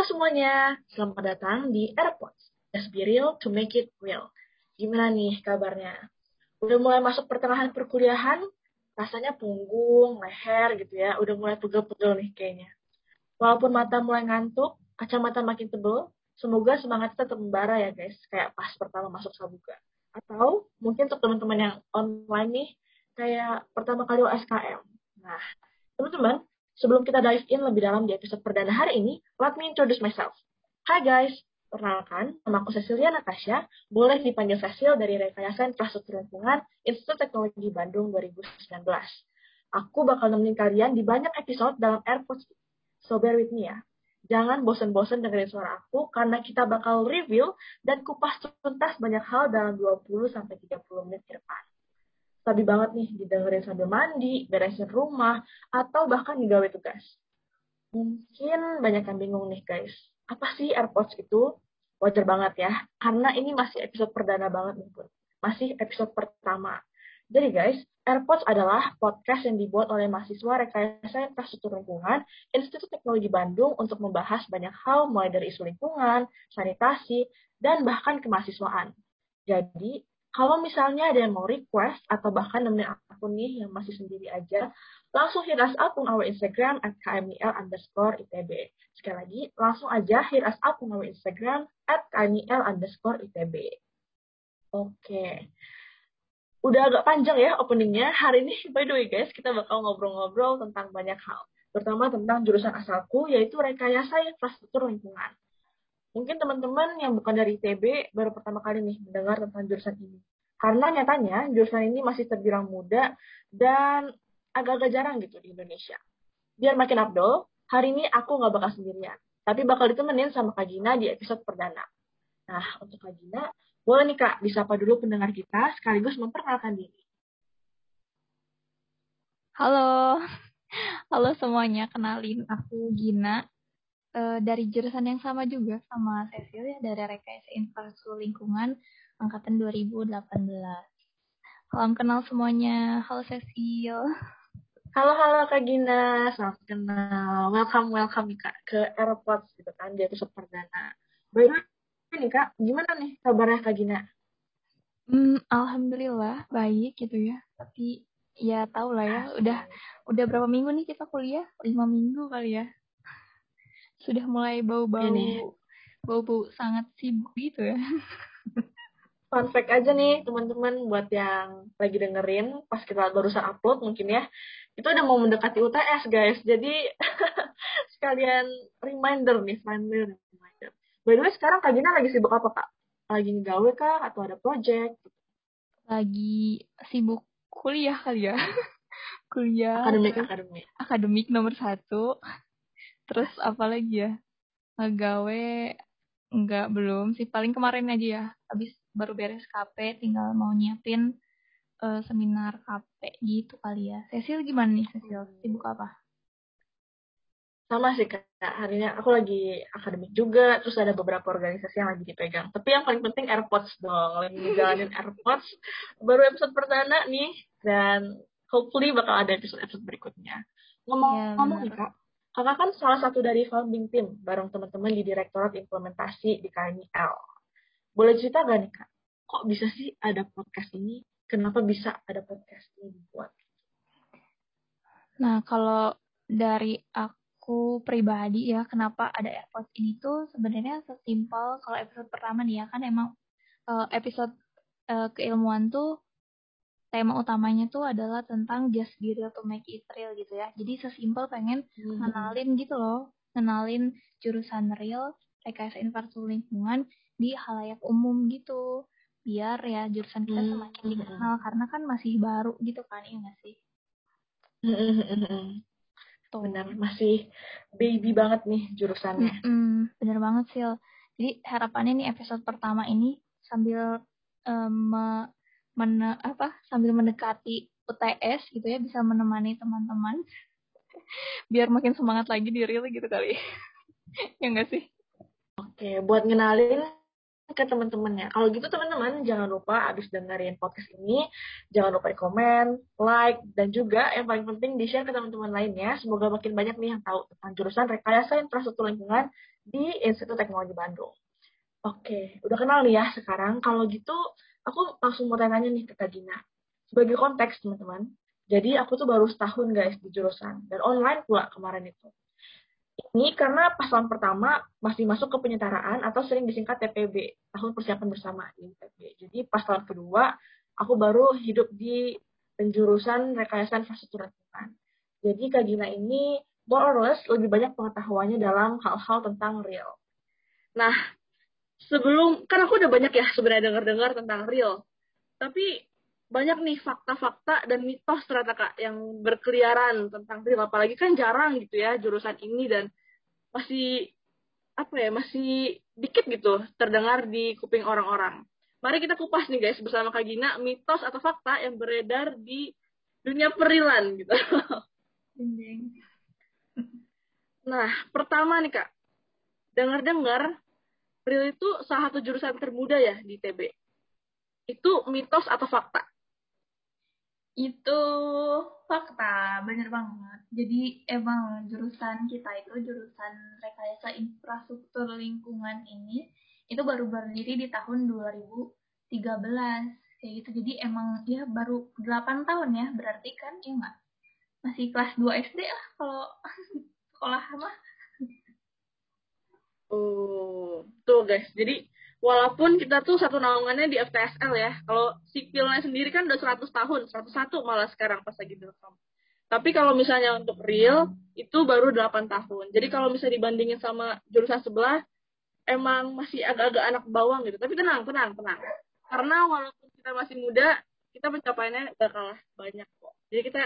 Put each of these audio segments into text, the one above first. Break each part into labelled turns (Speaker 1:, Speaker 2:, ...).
Speaker 1: Halo semuanya, selamat datang di AirPods. Let's be real to make it real. Gimana nih kabarnya? Udah mulai masuk pertengahan perkuliahan? Rasanya punggung, leher gitu ya, udah mulai pegel-pegel nih kayaknya. Walaupun mata mulai ngantuk, kacamata makin tebel, semoga semangat tetap membara ya guys, kayak pas pertama masuk sabuga. Atau mungkin untuk teman-teman yang online nih, kayak pertama kali USKM. Nah, teman-teman, Sebelum kita dive in lebih dalam di episode perdana hari ini, let me introduce myself. Hai guys, perkenalkan, nama aku Cecilia Natasha, boleh dipanggil Cecil dari Rekayasa Infrastruktur Lingkungan Institut Teknologi Bandung 2019. Aku bakal nemenin kalian di banyak episode dalam AirPods. So bear with me ya. Jangan bosen-bosen dengerin suara aku karena kita bakal review dan kupas tuntas banyak hal dalam 20-30 menit ke depan sabi banget nih didengerin sambil mandi, beresin rumah, atau bahkan digawe tugas. Mungkin banyak yang bingung nih guys, apa sih AirPods itu? Wajar banget ya, karena ini masih episode perdana banget nih pun. Masih episode pertama. Jadi guys, AirPods adalah podcast yang dibuat oleh mahasiswa Rekayasa Infrastruktur Lingkungan Institut Teknologi Bandung untuk membahas banyak hal mulai dari isu lingkungan, sanitasi, dan bahkan kemahasiswaan. Jadi, kalau misalnya ada yang mau request atau bahkan nemenin aku nih yang masih sendiri aja, langsung hit us up on our Instagram at kmil underscore itb. Sekali lagi, langsung aja hit us up on our Instagram at kmil underscore itb. Oke. Udah agak panjang ya openingnya. Hari ini, by the way guys, kita bakal ngobrol-ngobrol tentang banyak hal. Terutama tentang jurusan asalku, yaitu rekayasa infrastruktur lingkungan. Mungkin teman-teman yang bukan dari ITB baru pertama kali nih mendengar tentang jurusan ini. Karena nyatanya jurusan ini masih terbilang muda dan agak-agak jarang gitu di Indonesia. Biar makin abdol, hari ini aku nggak bakal sendirian. Tapi bakal ditemenin sama Kak Gina di episode perdana. Nah, untuk Kak Gina, boleh nih Kak, disapa dulu pendengar kita sekaligus memperkenalkan diri.
Speaker 2: Halo, halo semuanya, kenalin aku Gina, uh, dari jurusan yang sama juga sama Cecil ya dari Rekayasa Infrastruktur Lingkungan angkatan 2018. Salam kenal semuanya. Halo Cecil.
Speaker 1: Halo halo Kak Gina, selamat kenal. Welcome welcome nih Kak ke Airpods gitu kan di episode perdana. The nih Kak, gimana nih kabarnya Kak Gina?
Speaker 2: Hmm, alhamdulillah baik gitu ya. Tapi ya tau lah ya, udah udah berapa minggu nih kita kuliah? Lima minggu kali ya sudah mulai bau-bau bau-bau sangat sibuk gitu ya.
Speaker 1: Fun fact aja nih teman-teman buat yang lagi dengerin pas kita barusan upload mungkin ya. Itu udah mau mendekati UTS guys. Jadi sekalian reminder nih, reminder, reminder. By the way sekarang Kak Gina lagi sibuk apa Kak? Lagi ngegawe kah atau ada project?
Speaker 2: Lagi sibuk kuliah kali ya. kuliah.
Speaker 1: Akademik, akademik.
Speaker 2: Akademik nomor satu terus apa lagi ya? Ngegawe enggak belum sih. Paling kemarin aja ya. Habis baru beres KP tinggal mau nyiapin uh, seminar KP gitu kali ya. Cecil gimana nih Cecil? Sibuk apa?
Speaker 1: Sama sih kak. Hari ini aku lagi akademik juga terus ada beberapa organisasi yang lagi dipegang. Tapi yang paling penting AirPods dong. Lagi ngejalanin AirPods baru episode perdana nih dan hopefully bakal ada episode episode berikutnya ngomong-ngomong ya, nih kak Kakak kan salah satu dari founding team bareng teman-teman di Direktorat Implementasi di KMIL. Boleh cerita gak nih Kak? Kok bisa sih ada podcast ini? Kenapa bisa ada podcast ini dibuat?
Speaker 2: Nah, kalau dari aku pribadi ya, kenapa ada AirPods ini tuh sebenarnya sesimpel kalau episode pertama nih ya, kan emang uh, episode uh, keilmuan tuh tema utamanya tuh adalah tentang just be real to make it real gitu ya. Jadi sesimpel pengen hmm. kenalin gitu loh, kenalin jurusan real, rekayasa infrastruktur lingkungan di halayak umum gitu. Biar ya jurusan kita hmm. semakin dikenal karena kan masih baru gitu kan, ya nggak sih?
Speaker 1: Tuh. Benar, masih baby banget nih jurusannya.
Speaker 2: Mm-mm, bener banget sih. Jadi harapannya nih episode pertama ini sambil um, men apa sambil mendekati UTS gitu ya bisa menemani teman-teman biar makin semangat lagi di real gitu kali ya enggak sih
Speaker 1: oke buat ngenalin ke teman-temannya. Kalau gitu teman-teman jangan lupa abis dengerin podcast ini, jangan lupa komen, like, dan juga yang paling penting di share ke teman-teman lainnya. Semoga makin banyak nih yang tahu tentang jurusan rekayasa infrastruktur lingkungan di Institut Teknologi Bandung. Oke, udah kenal nih ya sekarang. Kalau gitu, aku langsung mau tanya nih ke Kak Gina. Sebagai konteks teman-teman, jadi aku tuh baru setahun guys di jurusan, dan online pula kemarin itu. Ini karena pas tahun pertama masih masuk ke penyetaraan atau sering disingkat TPB, tahun persiapan bersama di TPB. Jadi pas tahun kedua, aku baru hidup di penjurusan rekayasa infrastruktur lingkungan. Jadi Kak Gina ini more or less lebih banyak pengetahuannya dalam hal-hal tentang real. Nah, sebelum kan aku udah banyak ya sebenarnya dengar-dengar tentang real. Tapi banyak nih fakta-fakta dan mitos ternyata kak yang berkeliaran tentang real apalagi kan jarang gitu ya jurusan ini dan masih apa ya masih dikit gitu terdengar di kuping orang-orang. Mari kita kupas nih guys bersama Kak Gina mitos atau fakta yang beredar di dunia perilan gitu. Nah, pertama nih Kak. Dengar-dengar real itu salah satu jurusan termuda ya di TB. Itu mitos atau fakta?
Speaker 2: Itu fakta, bener banget. Jadi emang jurusan kita itu, jurusan rekayasa infrastruktur lingkungan ini, itu baru berdiri di tahun 2013. Kayak gitu. Jadi emang ya baru 8 tahun ya, berarti kan ya? Masih kelas 2 SD lah kalau sekolah mah.
Speaker 1: Oh, tuh guys. Jadi walaupun kita tuh satu naungannya di FTSL ya. Kalau sipilnya sendiri kan udah 100 tahun, 101 malah sekarang pas lagi direkam. Tapi kalau misalnya untuk real itu baru 8 tahun. Jadi kalau misalnya dibandingin sama jurusan sebelah emang masih agak-agak anak bawang gitu. Tapi tenang, tenang, tenang. Karena walaupun kita masih muda, kita pencapaiannya gak kalah banyak kok. Jadi kita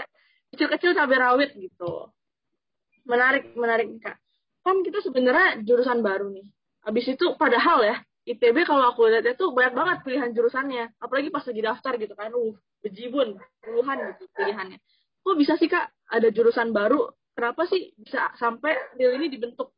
Speaker 1: kecil-kecil cabai rawit gitu. Menarik, menarik Kak. Kan kita sebenarnya jurusan baru nih. Habis itu padahal ya, ITB kalau aku lihat itu banyak banget pilihan jurusannya. Apalagi pas lagi daftar gitu kan, uh, bejibun, puluhan gitu pilihannya. Kok bisa sih kak ada jurusan baru? Kenapa sih bisa sampai real ini dibentuk?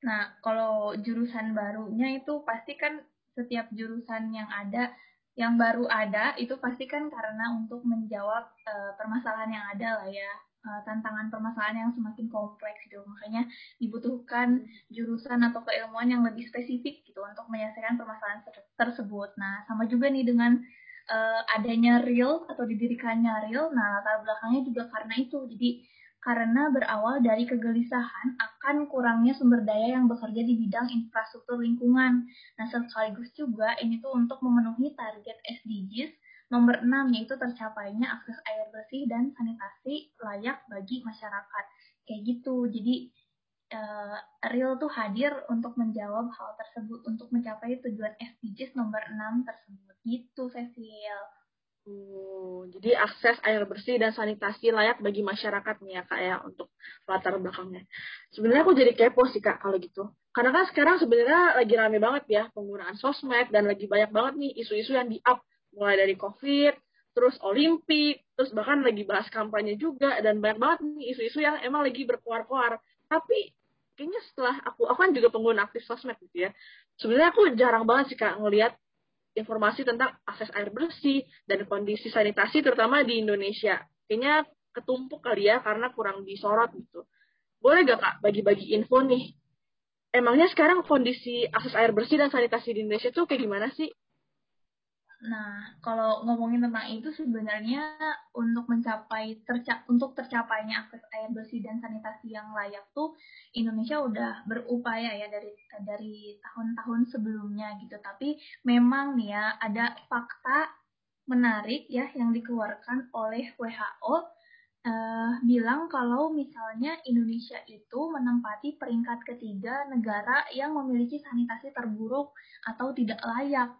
Speaker 2: Nah, kalau jurusan barunya itu pasti kan setiap jurusan yang ada, yang baru ada itu pasti kan karena untuk menjawab uh, permasalahan yang ada lah ya uh, tantangan permasalahan yang semakin kompleks gitu. Makanya dibutuhkan jurusan atau keilmuan yang lebih spesifik gitu untuk menyelesaikan permasalahan tersebut. Nah, sama juga nih dengan uh, adanya real atau didirikannya real. Nah, latar belakangnya juga karena itu. Jadi karena berawal dari kegelisahan akan kurangnya sumber daya yang bekerja di bidang infrastruktur lingkungan. Nah, sekaligus juga ini tuh untuk memenuhi target SDGs Nomor 6 yaitu tercapainya akses air bersih dan sanitasi layak bagi masyarakat. Kayak gitu. Jadi uh, Real tuh hadir untuk menjawab hal tersebut untuk mencapai tujuan SDGs nomor 6 tersebut. Gitu, Cecil.
Speaker 1: Oh, jadi akses air bersih dan sanitasi layak bagi masyarakat nih ya kak ya untuk latar belakangnya. Sebenarnya aku jadi kepo sih kak kalau gitu. Karena kan sekarang sebenarnya lagi rame banget ya penggunaan sosmed dan lagi banyak banget nih isu-isu yang di-up mulai dari COVID, terus Olimpik, terus bahkan lagi bahas kampanye juga, dan banyak banget nih isu-isu yang emang lagi berkuar-kuar. Tapi kayaknya setelah aku, aku kan juga pengguna aktif sosmed gitu ya, sebenarnya aku jarang banget sih kak ngelihat informasi tentang akses air bersih dan kondisi sanitasi terutama di Indonesia. Kayaknya ketumpuk kali ya karena kurang disorot gitu. Boleh gak kak bagi-bagi info nih? Emangnya sekarang kondisi akses air bersih dan sanitasi di Indonesia tuh kayak gimana sih?
Speaker 2: Nah, kalau ngomongin tentang itu sebenarnya untuk mencapai terca untuk tercapainya akses air bersih dan sanitasi yang layak tuh Indonesia udah berupaya ya dari dari tahun-tahun sebelumnya gitu. Tapi memang nih ya ada fakta menarik ya yang dikeluarkan oleh WHO eh, bilang kalau misalnya Indonesia itu menempati peringkat ketiga negara yang memiliki sanitasi terburuk atau tidak layak.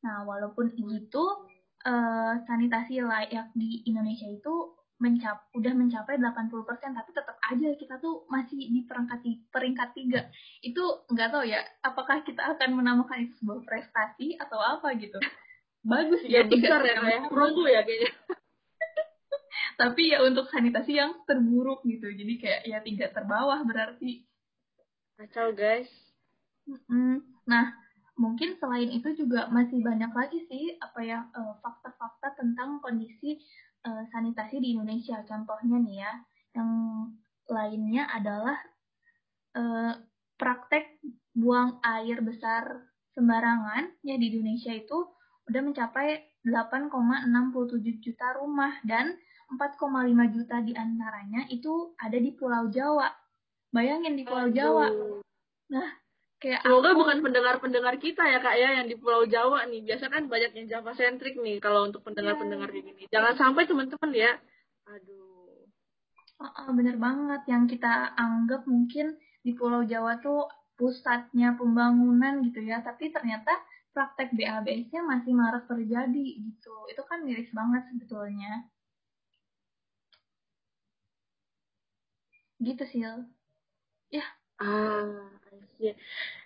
Speaker 2: Nah, walaupun itu uh, sanitasi layak di Indonesia itu mencap udah mencapai 80%, tapi tetap aja kita tuh masih di peringkat peringkat tiga. Itu nggak tahu ya, apakah kita akan menamakan itu sebuah prestasi atau apa gitu.
Speaker 1: Bagus ya, besar ya, ya. Perlu ya kayaknya.
Speaker 2: tapi ya untuk sanitasi yang terburuk gitu, jadi kayak ya tiga terbawah berarti.
Speaker 1: Kacau guys.
Speaker 2: Nah, mungkin selain itu juga masih banyak lagi sih apa ya eh, fakta-fakta tentang kondisi uh, sanitasi di Indonesia. Contohnya nih ya, yang lainnya adalah uh, praktek buang air besar sembarangan ya di Indonesia itu udah mencapai 8,67 juta rumah dan 4,5 juta di antaranya itu ada di Pulau Jawa. Bayangin di Pulau Aduh. Jawa. Nah,
Speaker 1: kayak semoga aku... bukan pendengar-pendengar kita ya kak ya yang di Pulau Jawa nih. Biasa kan banyak yang Java sentrik nih kalau untuk pendengar-pendengar yeah. gini. Jangan sampai teman-teman ya. Aduh.
Speaker 2: Oh, bener banget yang kita anggap mungkin di Pulau Jawa tuh pusatnya pembangunan gitu ya, tapi ternyata praktek BABS-nya masih marak terjadi gitu. Itu kan miris banget sebetulnya. Gitu sih.
Speaker 1: Ya. Ah, iya.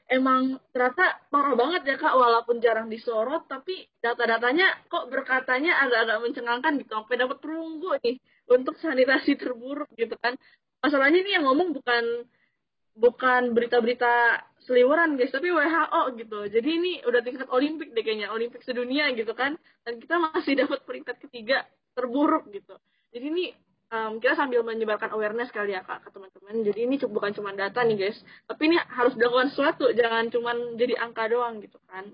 Speaker 1: Emang ternyata parah banget ya kak, walaupun jarang disorot, tapi data-datanya kok berkatanya agak-agak mencengangkan gitu, sampai dapat perunggu nih untuk sanitasi terburuk gitu kan. Masalahnya ini yang ngomong bukan bukan berita-berita seliweran guys, tapi WHO gitu. Jadi ini udah tingkat Olimpik deh kayaknya, Olimpik sedunia gitu kan. Dan kita masih dapat peringkat ketiga terburuk gitu. Jadi ini um, kita sambil menyebarkan awareness kali ya kak ke teman-teman. Jadi ini bukan cuma data nih guys, tapi ini harus dilakukan sesuatu, jangan cuma jadi angka doang gitu kan.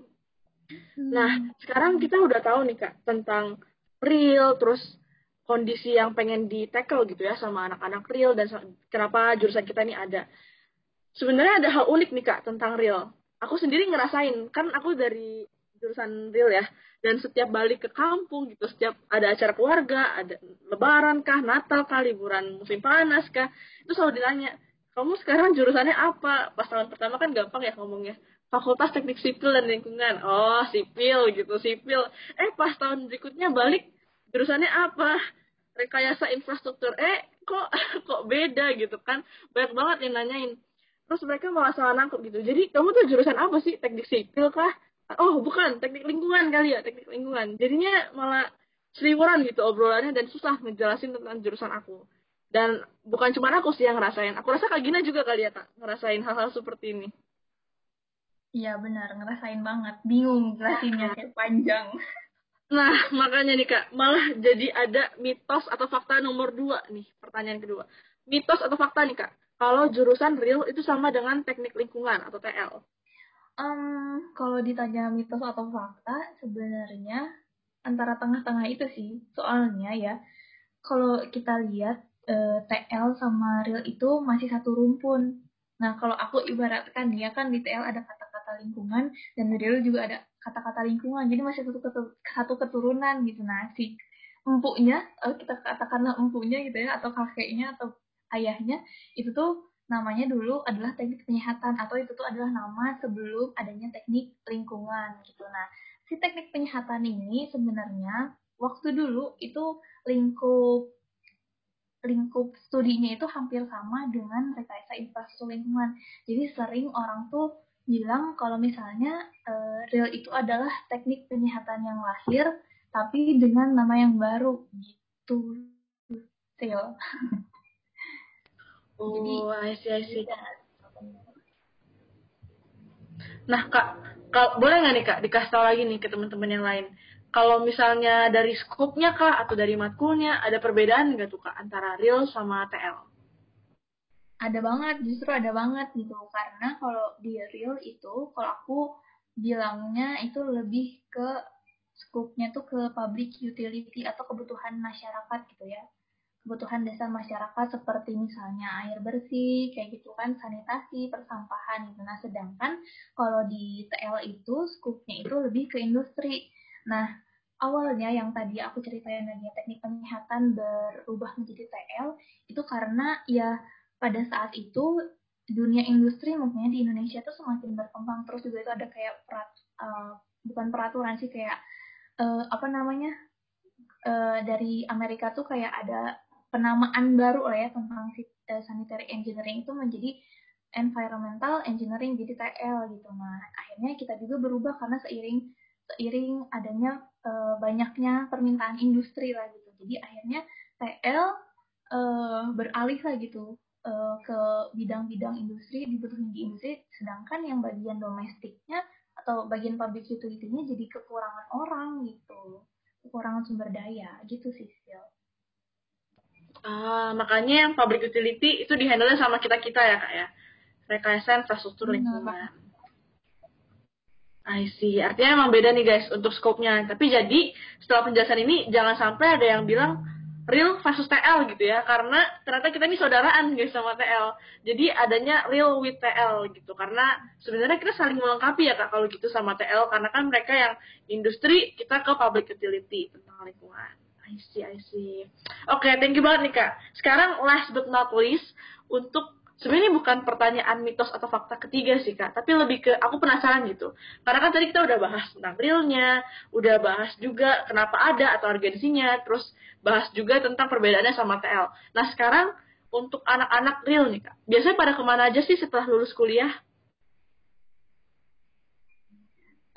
Speaker 1: Nah sekarang kita udah tahu nih kak tentang real, terus kondisi yang pengen di tackle gitu ya sama anak-anak real dan kenapa jurusan kita ini ada sebenarnya ada hal unik nih kak tentang real. Aku sendiri ngerasain, kan aku dari jurusan real ya, dan setiap balik ke kampung gitu, setiap ada acara keluarga, ada lebaran kah, natal kah, liburan musim panas kah, itu selalu ditanya, kamu sekarang jurusannya apa? Pas tahun pertama kan gampang ya ngomongnya, Fakultas Teknik Sipil dan Lingkungan. Oh, sipil gitu, sipil. Eh, pas tahun berikutnya balik, jurusannya apa? Rekayasa infrastruktur. Eh, kok kok beda gitu kan? Banyak banget yang nanyain terus mereka malah salah nangkep gitu jadi kamu tuh jurusan apa sih teknik sipil kah oh bukan. Teknik lingkungan kali ya teknik lingkungan. Jadinya malah seliweran gitu obrolannya dan susah ngejelasin tentang jurusan aku. Dan bukan cuma aku sih yang ngerasain. Aku rasa kak Gina juga kali ya kak ngerasain hal-hal seperti ini.
Speaker 2: Iya benar. Ngerasain banget. Bingung jelasinnya kayak panjang.
Speaker 1: Nah, makanya nih Kak, malah jadi ada mitos atau fakta nomor dua nih, pertanyaan kedua. Mitos atau fakta nih Kak, kalau jurusan real itu sama dengan teknik lingkungan atau TL?
Speaker 2: Um, kalau ditanya mitos atau fakta, sebenarnya antara tengah-tengah itu sih. Soalnya ya, kalau kita lihat e, eh, TL sama real itu masih satu rumpun. Nah, kalau aku ibaratkan ya kan di TL ada kata-kata lingkungan dan di real juga ada kata-kata lingkungan. Jadi masih satu, satu keturunan gitu. Nah, si empuknya, eh, kita katakanlah empunya gitu ya, atau kakeknya atau ayahnya itu tuh namanya dulu adalah teknik penyehatan atau itu tuh adalah nama sebelum adanya teknik lingkungan gitu. Nah, si teknik penyehatan ini sebenarnya waktu dulu itu lingkup lingkup studinya itu hampir sama dengan rekayasa infrastruktur lingkungan. Jadi sering orang tuh bilang kalau misalnya uh, real itu adalah teknik penyehatan yang lahir tapi dengan nama yang baru gitu. Real.
Speaker 1: Oh, Jadi, I see, I see. Nah, Kak, kak boleh nggak nih Kak dikasih tahu lagi nih ke teman-teman yang lain? Kalau misalnya dari skupnya Kak atau dari matkulnya ada perbedaan nggak tuh Kak antara real sama TL?
Speaker 2: Ada banget, justru ada banget gitu. Karena kalau di real itu, kalau aku bilangnya itu lebih ke skupnya tuh ke public utility atau kebutuhan masyarakat gitu ya kebutuhan dasar masyarakat seperti misalnya air bersih, kayak gitu kan, sanitasi, persampahan gitu. Nah, sedangkan kalau di TL itu skupnya itu lebih ke industri. Nah, awalnya yang tadi aku ceritain lagi teknik penyihatan berubah menjadi TL itu karena ya pada saat itu dunia industri mungkin di Indonesia itu semakin berkembang terus juga itu ada kayak perat, uh, bukan peraturan sih kayak uh, apa namanya uh, dari Amerika tuh kayak ada penamaan baru lah ya tentang uh, sanitary engineering itu menjadi environmental engineering jadi TL gitu. Nah, akhirnya kita juga berubah karena seiring seiring adanya uh, banyaknya permintaan industri lah gitu. Jadi akhirnya TL uh, beralih lah gitu uh, ke bidang-bidang industri dibutuhin di industri sedangkan yang bagian domestiknya atau bagian public utility-nya jadi kekurangan orang gitu kekurangan sumber daya gitu sih Sil.
Speaker 1: Ah, makanya yang public utility itu dihandle sama kita-kita ya kak ya rekayasa infrastruktur lingkungan. I see. Artinya emang beda nih guys untuk scope-nya. Tapi jadi setelah penjelasan ini jangan sampai ada yang bilang real versus TL gitu ya. Karena ternyata kita ini saudaraan guys sama TL. Jadi adanya real with TL gitu. Karena sebenarnya kita saling melengkapi ya kak kalau gitu sama TL. Karena kan mereka yang industri, kita ke public utility tentang lingkungan. I see, I see. Oke, okay, thank you banget nih kak. Sekarang last but not least untuk sebenarnya bukan pertanyaan mitos atau fakta ketiga sih kak, tapi lebih ke aku penasaran gitu. Karena kan tadi kita udah bahas tentang realnya, udah bahas juga kenapa ada atau urgensinya, terus bahas juga tentang perbedaannya sama TL. Nah sekarang untuk anak-anak real nih kak, biasanya pada ke mana aja sih setelah lulus kuliah?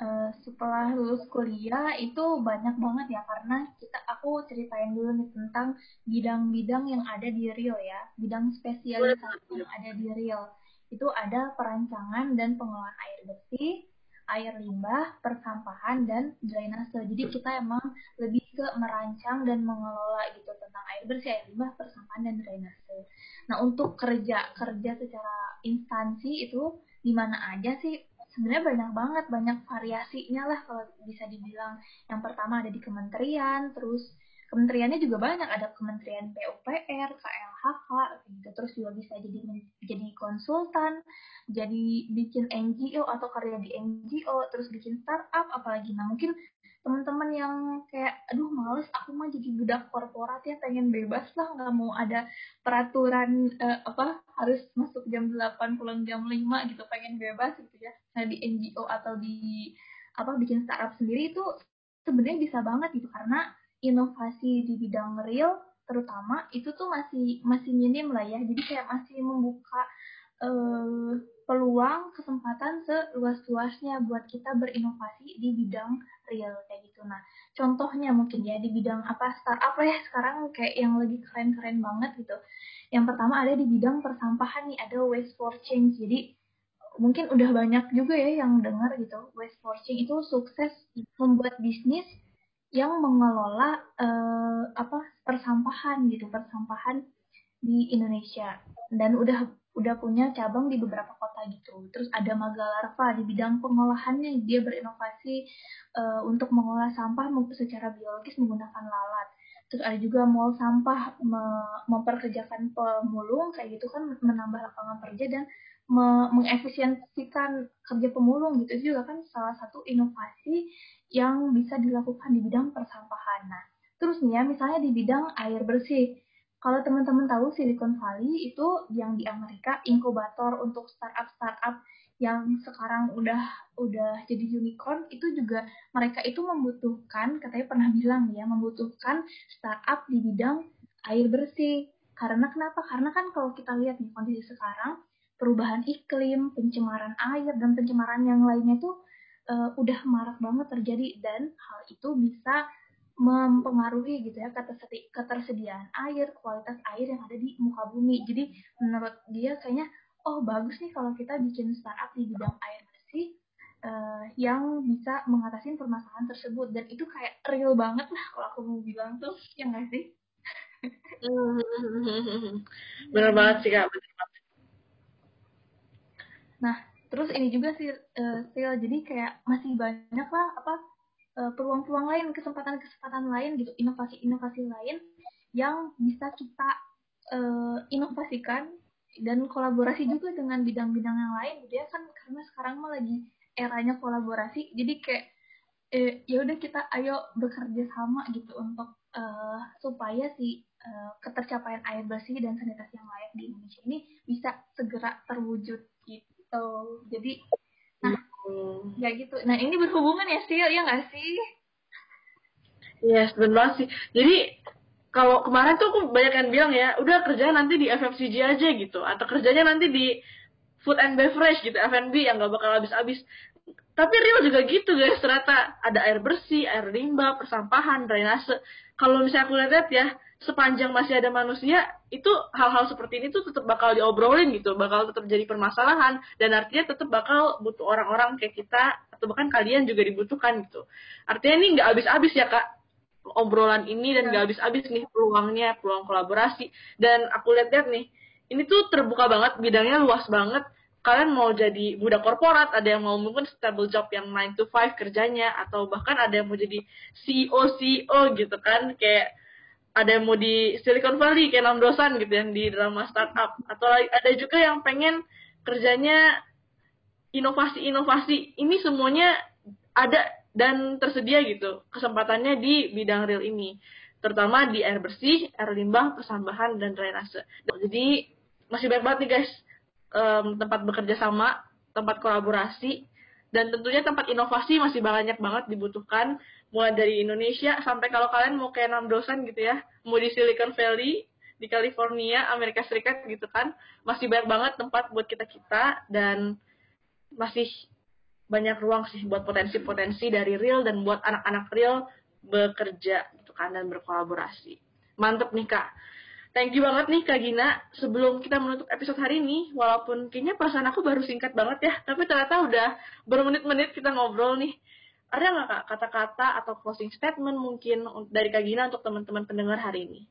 Speaker 2: uh, setelah lulus kuliah itu banyak banget ya karena kita aku ceritain dulu nih tentang bidang-bidang yang ada di Rio ya. Bidang spesialisasi yang ada di Rio itu ada perancangan dan pengelolaan air bersih air limbah, persampahan, dan drainase. Jadi kita emang lebih ke merancang dan mengelola gitu tentang air bersih, air limbah, persampahan, dan drainase. Nah untuk kerja kerja secara instansi itu di mana aja sih? Sebenarnya banyak banget banyak variasinya lah kalau bisa dibilang. Yang pertama ada di kementerian terus kementeriannya juga banyak. Ada kementerian PUPR KLHK gitu. Terus juga bisa jadi jadi konsultan jadi bikin NGO atau karya di NGO terus bikin startup apalagi. Nah mungkin teman-teman yang kayak aduh males aku mah jadi budak korporat ya pengen bebas lah nggak mau ada peraturan uh, apa harus masuk jam 8 pulang jam 5 gitu pengen bebas gitu ya. Nah di NGO atau di apa bikin startup sendiri itu sebenarnya bisa banget gitu karena inovasi di bidang real terutama itu tuh masih masih minim lah ya jadi kayak masih membuka uh, peluang kesempatan seluas-luasnya buat kita berinovasi di bidang real kayak gitu. Nah, contohnya mungkin ya di bidang apa startup lah ya sekarang kayak yang lagi keren-keren banget gitu. Yang pertama ada di bidang persampahan nih, ada waste for change. Jadi mungkin udah banyak juga ya yang dengar gitu. Waste for change itu sukses membuat bisnis yang mengelola uh, apa persampahan gitu, persampahan di Indonesia dan udah udah punya cabang di beberapa kota gitu. Terus ada Magalarva di bidang pengolahannya, dia berinovasi uh, untuk mengolah sampah secara biologis menggunakan lalat. Terus ada juga mall sampah me memperkerjakan pemulung kayak gitu kan menambah lapangan kerja dan me mengefisiensikan kerja pemulung gitu itu juga kan salah satu inovasi yang bisa dilakukan di bidang persampahan. Nah, terus nih ya misalnya di bidang air bersih kalau teman-teman tahu Silicon Valley itu yang di Amerika inkubator untuk startup-startup yang sekarang udah udah jadi unicorn itu juga mereka itu membutuhkan katanya pernah bilang ya membutuhkan startup di bidang air bersih. Karena kenapa? Karena kan kalau kita lihat nih kondisi sekarang perubahan iklim, pencemaran air dan pencemaran yang lainnya itu uh, udah marak banget terjadi dan hal itu bisa mempengaruhi gitu ya ketersediaan air, kualitas air yang ada di muka bumi. Jadi menurut dia kayaknya oh bagus nih kalau kita bikin startup di bidang air bersih uh, yang bisa mengatasi permasalahan tersebut dan itu kayak real banget lah kalau aku mau bilang tuh ya nggak sih?
Speaker 1: bener banget sih kak.
Speaker 2: Nah terus ini juga sih, uh, jadi kayak masih banyak lah apa Eh, peluang-peluang lain, kesempatan-kesempatan lain gitu, inovasi-inovasi lain yang bisa kita uh, inovasikan dan kolaborasi juga dengan bidang-bidang yang lain gitu ya. Kan karena sekarang mah lagi eranya kolaborasi jadi kayak eh, ya udah kita ayo bekerja sama gitu untuk uh, supaya si uh, ketercapaian air bersih dan sanitasi yang layak di Indonesia ini bisa segera terwujud gitu jadi nah Hmm. Ya gitu. Nah ini berhubungan ya sih, ya nggak sih?
Speaker 1: Yes, benar banget sih. Jadi kalau kemarin tuh aku banyak yang bilang ya, udah kerja nanti di FMCG aja gitu, atau kerjanya nanti di food and beverage gitu, F&B yang nggak bakal habis-habis. tapi real juga gitu guys ternyata ada air bersih air limbah persampahan drainase kalau misalnya aku lihat ya sepanjang masih ada manusia itu hal-hal seperti ini tuh tetap bakal diobrolin gitu bakal tetap jadi permasalahan dan artinya tetap bakal butuh orang-orang kayak kita atau bahkan kalian juga dibutuhkan gitu. Artinya ini nggak habis-habis ya kak obrolan ini dan nggak habis-habis nih peluangnya peluang kolaborasi. Dan aku lihat-lihat nih ini tuh terbuka banget bidangnya luas banget. Kalian mau jadi budak korporat, ada yang mau mungkin stable job yang 9 to 5 kerjanya, atau bahkan ada yang mau jadi CEO CEO gitu kan, kayak ada yang mau di Silicon Valley kayak enam dosan gitu yang di drama startup, atau ada juga yang pengen kerjanya inovasi-inovasi. Ini semuanya ada dan tersedia gitu kesempatannya di bidang real ini, terutama di air bersih, air limbah, persambahan dan drainase. Jadi masih banyak banget nih guys um, tempat bekerja sama, tempat kolaborasi, dan tentunya tempat inovasi masih banyak banget dibutuhkan mulai dari Indonesia sampai kalau kalian mau kayak enam dosen gitu ya mau di Silicon Valley di California Amerika Serikat gitu kan masih banyak banget tempat buat kita kita dan masih banyak ruang sih buat potensi-potensi dari real dan buat anak-anak real bekerja gitu kan dan berkolaborasi mantep nih kak Thank you banget nih Kak Gina. Sebelum kita menutup episode hari ini, walaupun kayaknya perasaan aku baru singkat banget ya, tapi ternyata udah bermenit-menit kita ngobrol nih. Ada nggak Kak kata-kata atau closing statement mungkin dari Kak Gina untuk teman-teman pendengar hari ini?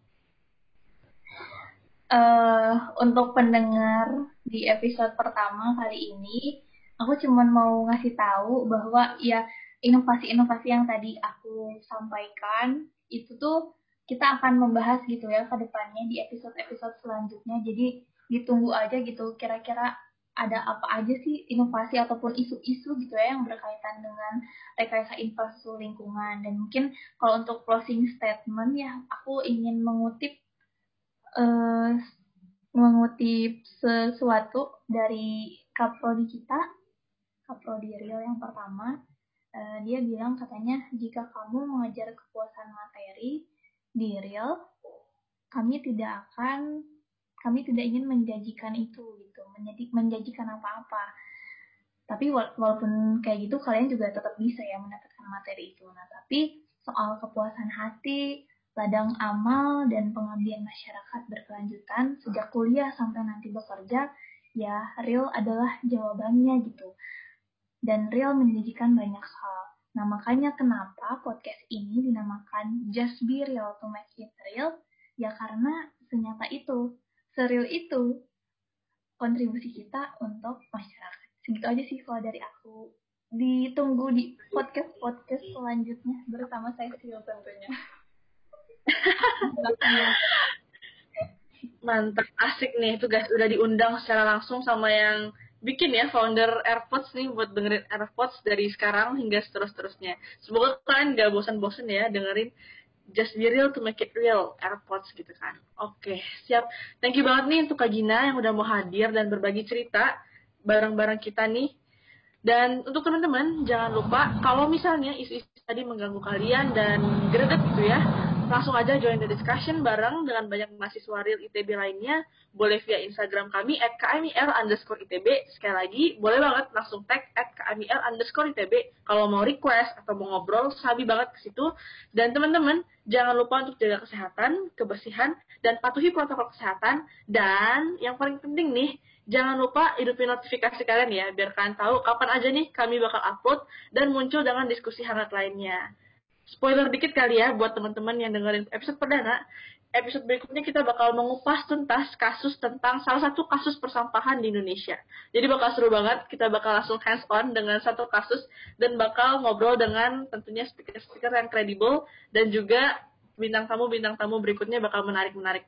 Speaker 2: Uh, untuk pendengar di episode pertama kali ini, aku cuma mau ngasih tahu bahwa ya inovasi-inovasi yang tadi aku sampaikan itu tuh kita akan membahas gitu ya ke depannya di episode-episode selanjutnya. Jadi ditunggu aja gitu kira-kira ada apa aja sih inovasi ataupun isu-isu gitu ya yang berkaitan dengan rekayasa infrastruktur lingkungan. Dan mungkin kalau untuk closing statement ya aku ingin mengutip uh, mengutip sesuatu dari kaprodi kita kaprodi real yang pertama. Uh, dia bilang katanya jika kamu mengejar kepuasan materi di real kami tidak akan kami tidak ingin menjanjikan itu gitu. Menjanjikan apa-apa. Tapi walaupun kayak gitu kalian juga tetap bisa ya mendapatkan materi itu. Nah tapi soal kepuasan hati ladang amal dan pengabdian masyarakat berkelanjutan sejak kuliah sampai nanti bekerja ya real adalah jawabannya gitu. Dan real menjanjikan banyak hal. Nah, makanya kenapa podcast ini dinamakan Just Be Real to Make It Real? Ya karena senyata itu, seril itu kontribusi kita untuk masyarakat. Segitu aja sih kalau dari aku. Ditunggu di podcast-podcast selanjutnya bersama saya Sil tentunya.
Speaker 1: Mantap, asik nih itu guys udah diundang secara langsung sama yang bikin ya founder AirPods nih buat dengerin AirPods dari sekarang hingga seterus-terusnya. Semoga kalian gak bosan-bosan ya dengerin Just Be Real to Make It Real AirPods gitu kan. Oke, siap. Thank you banget nih untuk Kak Gina yang udah mau hadir dan berbagi cerita bareng-bareng kita nih. Dan untuk teman-teman, jangan lupa kalau misalnya isu-isu tadi mengganggu kalian dan greget gitu ya, langsung aja join the discussion bareng dengan banyak mahasiswa real ITB lainnya. Boleh via Instagram kami at KMIL underscore ITB. Sekali lagi, boleh banget langsung tag at KMIL underscore ITB. Kalau mau request atau mau ngobrol, sabi banget ke situ. Dan teman-teman, jangan lupa untuk jaga kesehatan, kebersihan, dan patuhi protokol kesehatan. Dan yang paling penting nih, jangan lupa hidupin notifikasi kalian ya, biar kalian tahu kapan aja nih kami bakal upload dan muncul dengan diskusi hangat lainnya spoiler dikit kali ya buat teman-teman yang dengerin episode perdana. Episode berikutnya kita bakal mengupas tuntas kasus tentang salah satu kasus persampahan di Indonesia. Jadi bakal seru banget, kita bakal langsung hands on dengan satu kasus dan bakal ngobrol dengan tentunya speaker-speaker yang kredibel dan juga bintang tamu-bintang tamu berikutnya bakal menarik-menarik.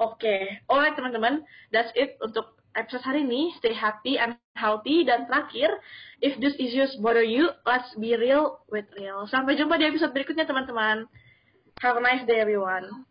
Speaker 1: Oke, okay. alright teman-teman, that's it untuk episode hari ini. Stay happy and healthy. Dan terakhir, if these issues bother you, let's be real with real. Sampai jumpa di episode berikutnya teman-teman. Have a nice day everyone.